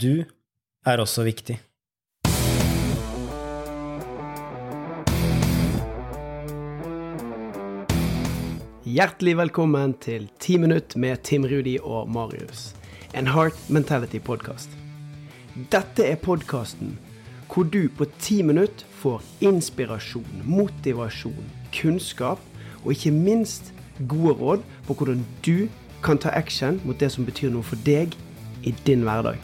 Du er også viktig. Hjertelig velkommen til 10 minutt med Tim Rudi og Marius. En Heart Mentality-podkast. Dette er podkasten hvor du på ti minutt får inspirasjon, motivasjon, kunnskap og ikke minst gode råd på hvordan du kan ta action mot det som betyr noe for deg i din hverdag.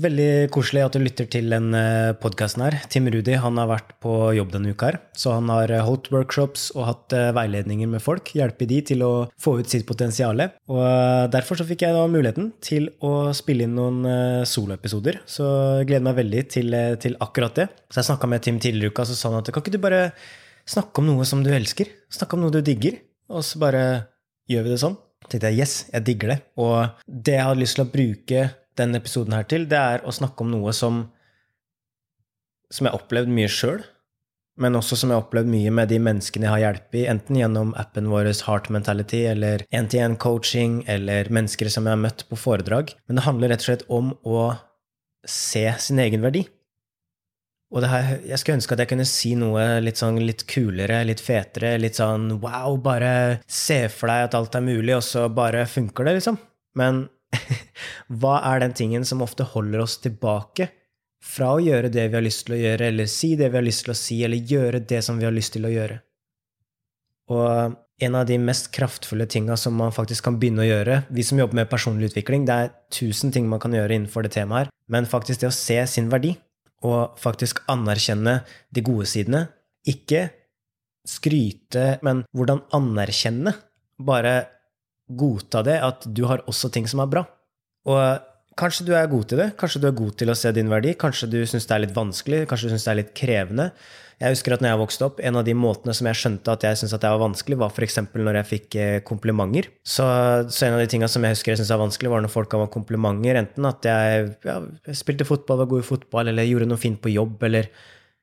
Veldig koselig at du lytter til den podkasten her. Tim Rudi han har vært på jobb denne uka, her, så han har holdt workshops og hatt eh, veiledninger med folk. Hjelpe de til å få ut sitt potensial. Og eh, derfor så fikk jeg da muligheten til å spille inn noen eh, soloepisoder. Så jeg gleder meg veldig til, til akkurat det. Så jeg snakka med Tim tidligere i uka, så sa han at kan ikke du bare snakke om noe som du elsker? Snakke om noe du digger, og så bare gjør vi det sånn. Så tenkte jeg yes, jeg digger det. Og det jeg hadde lyst til å bruke denne episoden her til, det er å snakke om noe som som jeg har opplevd mye sjøl, men også som jeg har opplevd mye med de menneskene jeg har hjulpet, enten gjennom appen vår Heart Mentality eller NTN-coaching eller mennesker som jeg har møtt på foredrag. Men det handler rett og slett om å se sin egen verdi. Og her, jeg skulle ønske at jeg kunne si noe litt sånn litt kulere, litt fetere, litt sånn wow, bare se for deg at alt er mulig, og så bare funker det, liksom. Men hva er den tingen som ofte holder oss tilbake fra å gjøre det vi har lyst til å gjøre, eller si det vi har lyst til å si, eller gjøre det som vi har lyst til å gjøre? Og en av de mest kraftfulle tinga som man faktisk kan begynne å gjøre, vi som jobber med personlig utvikling, det er tusen ting man kan gjøre innenfor det temaet her, men faktisk det å se sin verdi, og faktisk anerkjenne de gode sidene, ikke skryte, men hvordan anerkjenne, bare godta det, at du har også ting som er bra. Og kanskje du er god til det, kanskje du er god til å se din verdi, kanskje du syns det er litt vanskelig, kanskje du syns det er litt krevende. Jeg husker at når jeg vokste opp, en av de måtene som jeg skjønte at jeg syntes at det var vanskelig, var f.eks. når jeg fikk komplimenter. Så, så, en av de tinga som jeg husker jeg syntes var vanskelig, var når folk ga meg komplimenter. Enten at jeg, ja, spilte fotball, var god i fotball, eller gjorde noe fint på jobb, eller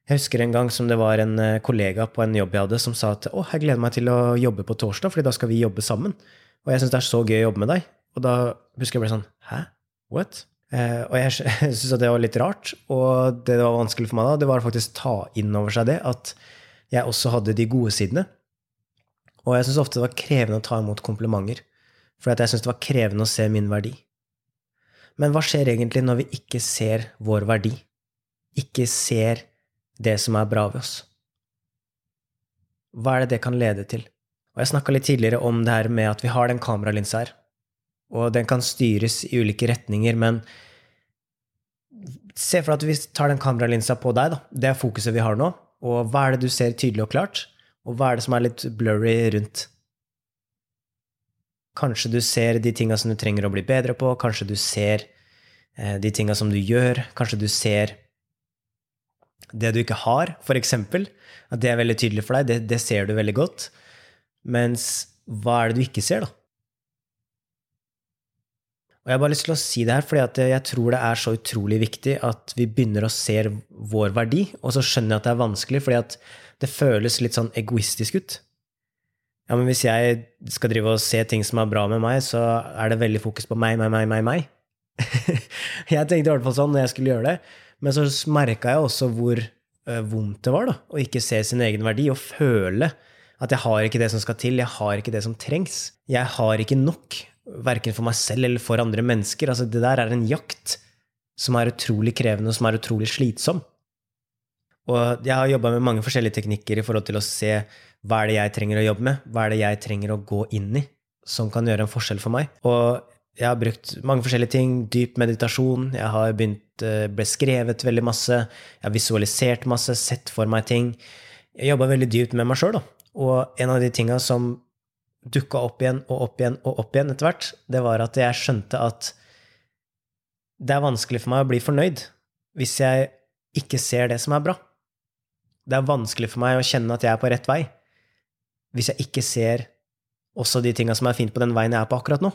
jeg husker en gang som det var en kollega på en jobb jeg hadde, som sa at å, jeg gleder meg til å jobbe på torsdag, fordi da skal vi jobbe sammen. Og jeg syns det er så gøy å jobbe med deg. Og da husker jeg ble sånn Hæ? What? Eh, og jeg, syntes at det var litt rart. Og det, var vanskelig for meg da, det var faktisk ta inn over seg det at jeg også hadde de gode sidene. Og jeg syns ofte det var krevende å ta imot komplimenter. For jeg syntes det var krevende å se min verdi. Men hva skjer egentlig når vi ikke ser vår verdi? Ikke ser det som er bra ved oss? Hva er det det kan lede til? Og jeg snakka litt tidligere om det her med at vi har den kameralinsa her. Og den kan styres i ulike retninger, men se for deg at vi tar den kameralinsa på deg, da. Det er fokuset vi har nå. Og hva er det du ser tydelig og klart? Og hva er det som er litt blurry rundt? Kanskje du ser de tinga som du trenger å bli bedre på, kanskje du ser eh, de tinga som du gjør, kanskje du ser det du ikke har, for eksempel. At det er veldig tydelig for deg, det, det ser du veldig godt. Mens hva er det du ikke ser, da? Og jeg har bare lyst til å si det her, fordi jeg tror det er så utrolig viktig at vi begynner å se vår verdi, og så skjønner jeg at det er vanskelig, fordi det føles litt sånn egoistisk ut. Ja, men hvis jeg skal drive og se ting som er bra med meg, så er det veldig fokus på meg, meg, meg, meg, meg. jeg tenkte i hvert fall sånn når jeg skulle gjøre det, men så merka jeg også hvor vondt det var da, å ikke se sin egen verdi og føle at jeg har ikke det som skal til, jeg har ikke det som trengs. Jeg har ikke nok verken for meg selv eller for andre mennesker. Altså, det der er en jakt som er utrolig krevende, og som er utrolig slitsom. Og jeg har jobba med mange forskjellige teknikker i forhold til å se hva er det jeg trenger å jobbe med, hva er det jeg trenger å gå inn i, som kan gjøre en forskjell for meg. Og jeg har brukt mange forskjellige ting. Dyp meditasjon. Jeg har begynt, eh, ble skrevet veldig masse. Jeg har visualisert masse, sett for meg ting. Jeg jobba veldig dypt med meg sjøl, Og en av de tinga som dukka opp igjen og opp igjen og opp igjen etter hvert, det var at jeg skjønte at det er vanskelig for meg å bli fornøyd hvis jeg ikke ser det som er bra. Det er vanskelig for meg å kjenne at jeg er på rett vei hvis jeg ikke ser også de tinga som er fint på den veien jeg er på akkurat nå.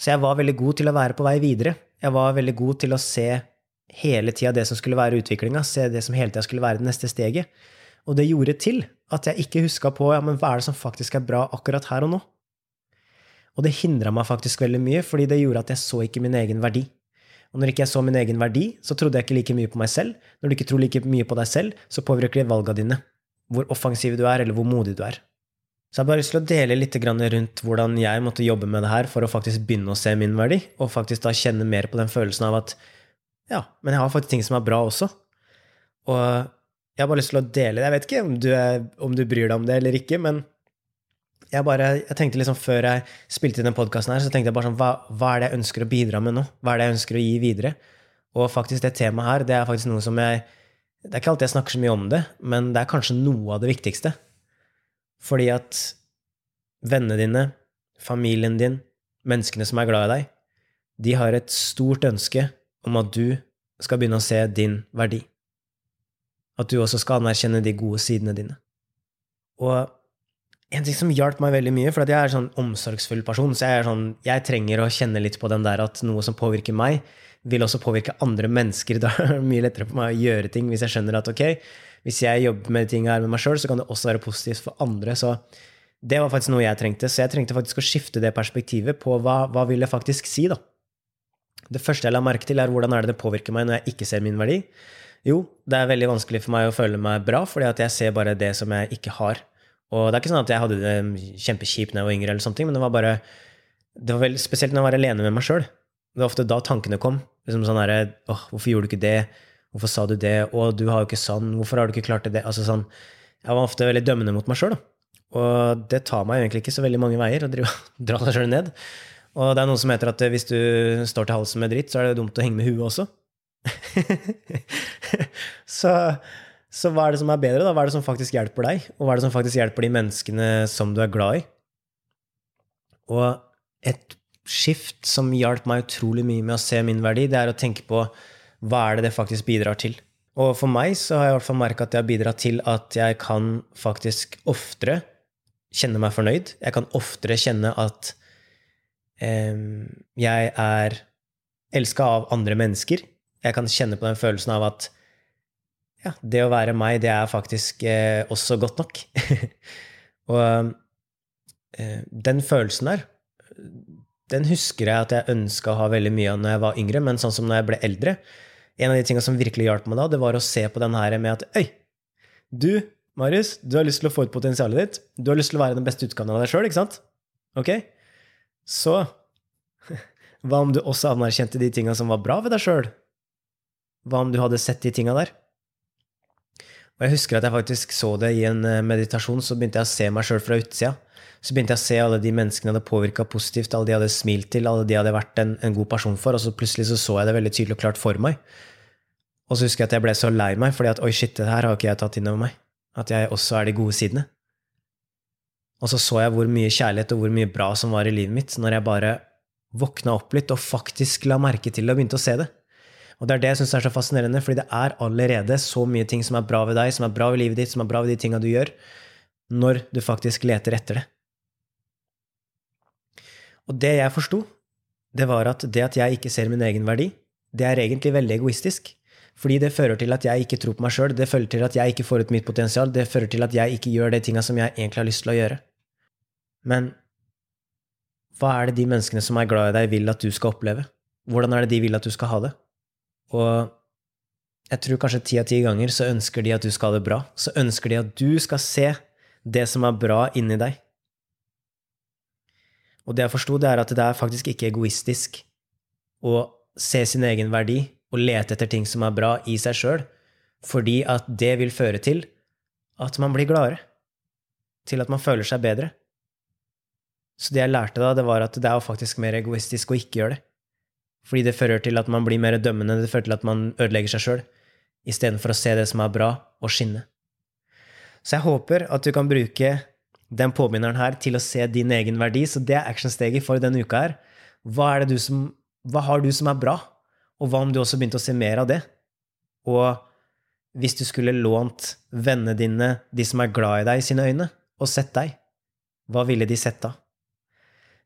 Så jeg var veldig god til å være på vei videre. Jeg var veldig god til å se hele tida det som skulle være utviklinga, se det som hele tida skulle være det neste steget. Og det gjorde til at jeg ikke huska på ja, men hva er det som faktisk er bra akkurat her og nå. Og det hindra meg faktisk veldig mye, fordi det gjorde at jeg så ikke min egen verdi. Og når ikke jeg så min egen verdi, så trodde jeg ikke like mye på meg selv. Når du ikke tror like mye på deg selv, så påvirker det valga dine. Hvor offensiv du er, eller hvor modig du er. Så jeg har bare lyst til å dele litt rundt hvordan jeg måtte jobbe med det her for å faktisk begynne å se min verdi, og faktisk da kjenne mer på den følelsen av at ja, men jeg har faktisk ting som er bra også. Og jeg har bare lyst til å dele det. Jeg vet ikke om du, er, om du bryr deg om det eller ikke, men jeg bare, jeg tenkte liksom Før jeg spilte inn den podkasten, så tenkte jeg bare sånn hva, hva, er det jeg ønsker å bidra med nå? Hva er det jeg ønsker å gi videre? Og faktisk det temaet her, det er faktisk noe som jeg Det er ikke alltid jeg snakker så mye om det, men det er kanskje noe av det viktigste. Fordi at vennene dine, familien din, menneskene som er glad i deg, de har et stort ønske om at du skal begynne å se din verdi. At du også skal anerkjenne de gode sidene dine. Og en ting som hjalp meg veldig mye, for jeg er en sånn omsorgsfull person, så jeg, sånn, jeg trenger å kjenne litt på den der at noe som påvirker meg, vil også påvirke andre mennesker. Da er det mye lettere for meg å gjøre ting hvis jeg skjønner at ok, hvis jeg jobber med ting her med meg sjøl, så kan det også være positivt for andre. Så det var faktisk noe jeg trengte. Så jeg trengte faktisk å skifte det perspektivet på hva, hva vil jeg faktisk si, da. Det første jeg la merke til, er hvordan er det det påvirker meg når jeg ikke ser min verdi. Jo, det er veldig vanskelig for meg å føle meg bra, fordi at jeg ser bare det som jeg ikke har. Og det er ikke sånn at jeg hadde det kjempekjipt da jeg var yngre, eller sånne men det var bare det var veldig, Spesielt når jeg var alene med meg sjøl. Det var ofte da tankene kom. Liksom sånn herre åh, hvorfor gjorde du ikke det? Hvorfor sa du det? Å, du har jo ikke sånn. Hvorfor har du ikke klart det? Altså sånn Jeg var ofte veldig dømmende mot meg sjøl. Og det tar meg egentlig ikke så veldig mange veier å dra seg sjøl ned. Og det er noe som heter at hvis du står til halsen med dritt, så er det dumt å henge med huet også. så så hva er det som er bedre? da? Hva er det som faktisk hjelper deg? Og hva er det som faktisk hjelper de menneskene som du er glad i? Og et skift som hjalp meg utrolig mye med å se min verdi, det er å tenke på hva er det det faktisk bidrar til. Og for meg så har jeg i hvert fall merka at det har bidratt til at jeg kan faktisk oftere kjenne meg fornøyd. Jeg kan oftere kjenne at eh, jeg er elska av andre mennesker. Jeg kan kjenne på den følelsen av at ja, det å være meg, det er faktisk eh, også godt nok. og eh, den følelsen der, den husker jeg at jeg ønska å ha veldig mye av når jeg var yngre, men sånn som når jeg ble eldre En av de tinga som virkelig hjalp meg da, det var å se på den her med at Øy, du, Marius, du har lyst til å få ut potensialet ditt. Du har lyst til å være den beste utgaven av deg sjøl, ikke sant? Ok? Så hva om du også anerkjente de tinga som var bra ved deg sjøl? Hva om du hadde sett de tinga der? Og jeg husker at jeg faktisk så det i en eh, meditasjon. Så begynte jeg å se meg sjøl fra utsida. Så begynte jeg å se alle de menneskene jeg hadde påvirka positivt, alle de jeg hadde smilt til, alle de jeg hadde vært en, en, god person for. Og så plutselig så, så jeg det veldig tydelig og klart for meg. Og så husker jeg at jeg ble så lei meg, fordi at oi, shit, det her har ikke jeg tatt inn over meg. At jeg også er de gode sidene. Og så så jeg hvor mye kjærlighet og hvor mye bra som var i livet mitt, når jeg bare våkna opp litt og faktisk la merke til det og begynte å se det. Og det er det jeg syns er så fascinerende, fordi det er allerede så mye ting som er bra ved deg, som er bra ved livet ditt, som er bra ved de tinga du gjør, når du faktisk leter etter det. Og det jeg forsto, det var at det at jeg ikke ser min egen verdi, det er egentlig veldig egoistisk. Fordi det fører til at jeg ikke tror på meg sjøl, det fører til at jeg ikke får ut mitt potensial, det fører til at jeg ikke gjør de tinga som jeg egentlig har lyst til å gjøre. Men hva er det de menneskene som er glad i deg, vil at du skal oppleve? Hvordan er det de vil at du skal ha det? Og jeg tror kanskje ti av ti ganger så ønsker de at du skal ha det bra. Så ønsker de at du skal se det som er bra inni deg. Og det jeg forsto, det er at det er faktisk ikke egoistisk å se sin egen verdi og lete etter ting som er bra i seg sjøl, fordi at det vil føre til at man blir gladere. Til at man føler seg bedre. Så det jeg lærte da, det var at det er faktisk mer egoistisk å ikke gjøre det. Fordi det fører til at man blir mer dømmende, det fører til at man ødelegger seg sjøl, istedenfor å se det som er bra, og skinne. Så jeg håper at du kan bruke den påminneren her til å se din egen verdi. Så det er actionsteget for denne uka her. Hva, er det du som, hva har du som er bra? Og hva om du også begynte å se mer av det? Og hvis du skulle lånt vennene dine, de som er glad i deg, i sine øyne, og sett deg, hva ville de sett da?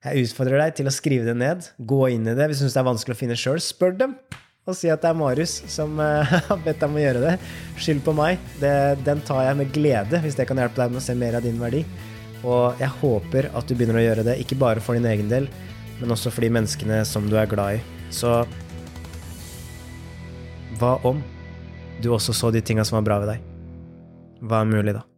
Jeg utfordrer deg til å skrive det ned. Gå inn i det. Hvis du syns det er vanskelig å finne sjøl, spør dem. Og si at det er Marius som eh, har bedt deg om å gjøre det. Skyld på meg. Det, den tar jeg med glede, hvis det kan hjelpe deg med å se mer av din verdi. Og jeg håper at du begynner å gjøre det, ikke bare for din egen del, men også for de menneskene som du er glad i. Så hva om du også så de tinga som var bra ved deg? Hva er mulig, da?